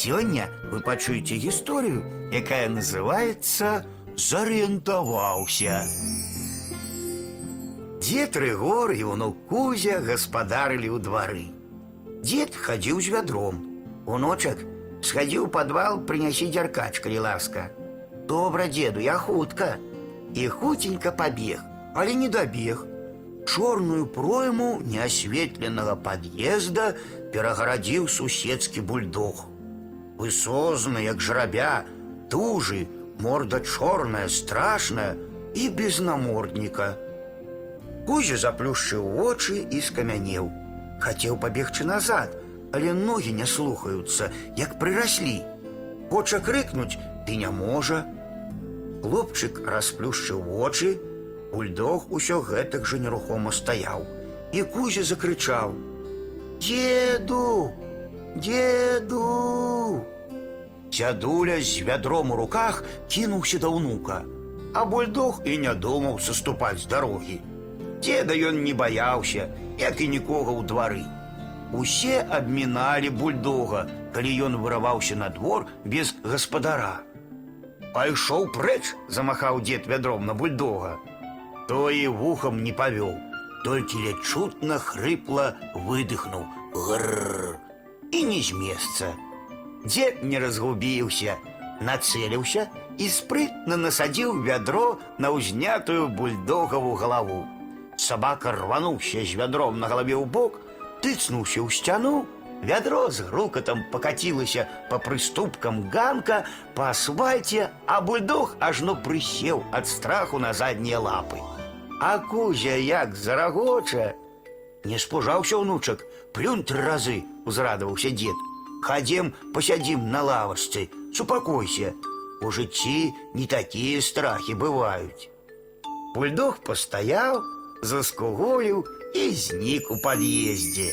Сёння вы пачуеце гісторыю, якая называется «Зарыентаваўся». Дед Рыгор і унук Кузя гаспадарылі ў двары. Дед хадзіў з вядром. Уночак схадзіў у падвал прынясі дзяркач, калі ласка. Добра, деду, я хутка. І хуценька пабег, але не дабег. Чорную пройму неасветленага пад'езда перагарадзіў суседскі бульдог. Высозны, як жрабя, дужы, морда чорная, страшная і без намордніка. Кузя заплюшчыў вочы і скамянеў. Хацеў пабегчы назад, але ногі не слухаюцца, як прыраслі. Хоча крыкнуць, ды не можа. Хлопчык расплюшчыў вочы, бульдог усё гэтак жа нерухома стаяў. І Кузя закрычаў: « Деду, деду! Дзядуля з вядром у руках кінуўся да ўнука, а бульдог і не думаў саступаць з дарогі. Деда ён не баяўся, як і нікога ў двары. Усе абміналі бульдога, калі ён вырываўся на двор без гаспадара. Пайшоў прэч, замахаў дзед вядром на бульдога. Той і вухам не павёў, толькі ледь чутна хрыпла выдыхнуў гррр і не з месца. Дзед не разгубіўся, нацэліўся і спрытна насадзіў вядро на ўзнятую бульдогаву галаву. Сабака рвануўся з вядром на галаве ў бок, тыцнуўся ў сцяну, вядро з грукатам пакацілася па прыступкам ганка па асфальце, а бульдог ажно прысеў ад страху на заднія лапы. А кузя як зарагоча. Не спужаўся ўнучак, плюнь тры разы, узрадаваўся дзед. Хадзем, пасядзім на лавачцы, супакойся. У жыцці не такія страхі бываюць. Бульдог пастаяў, заскуголіў і знік у пад'ездзе.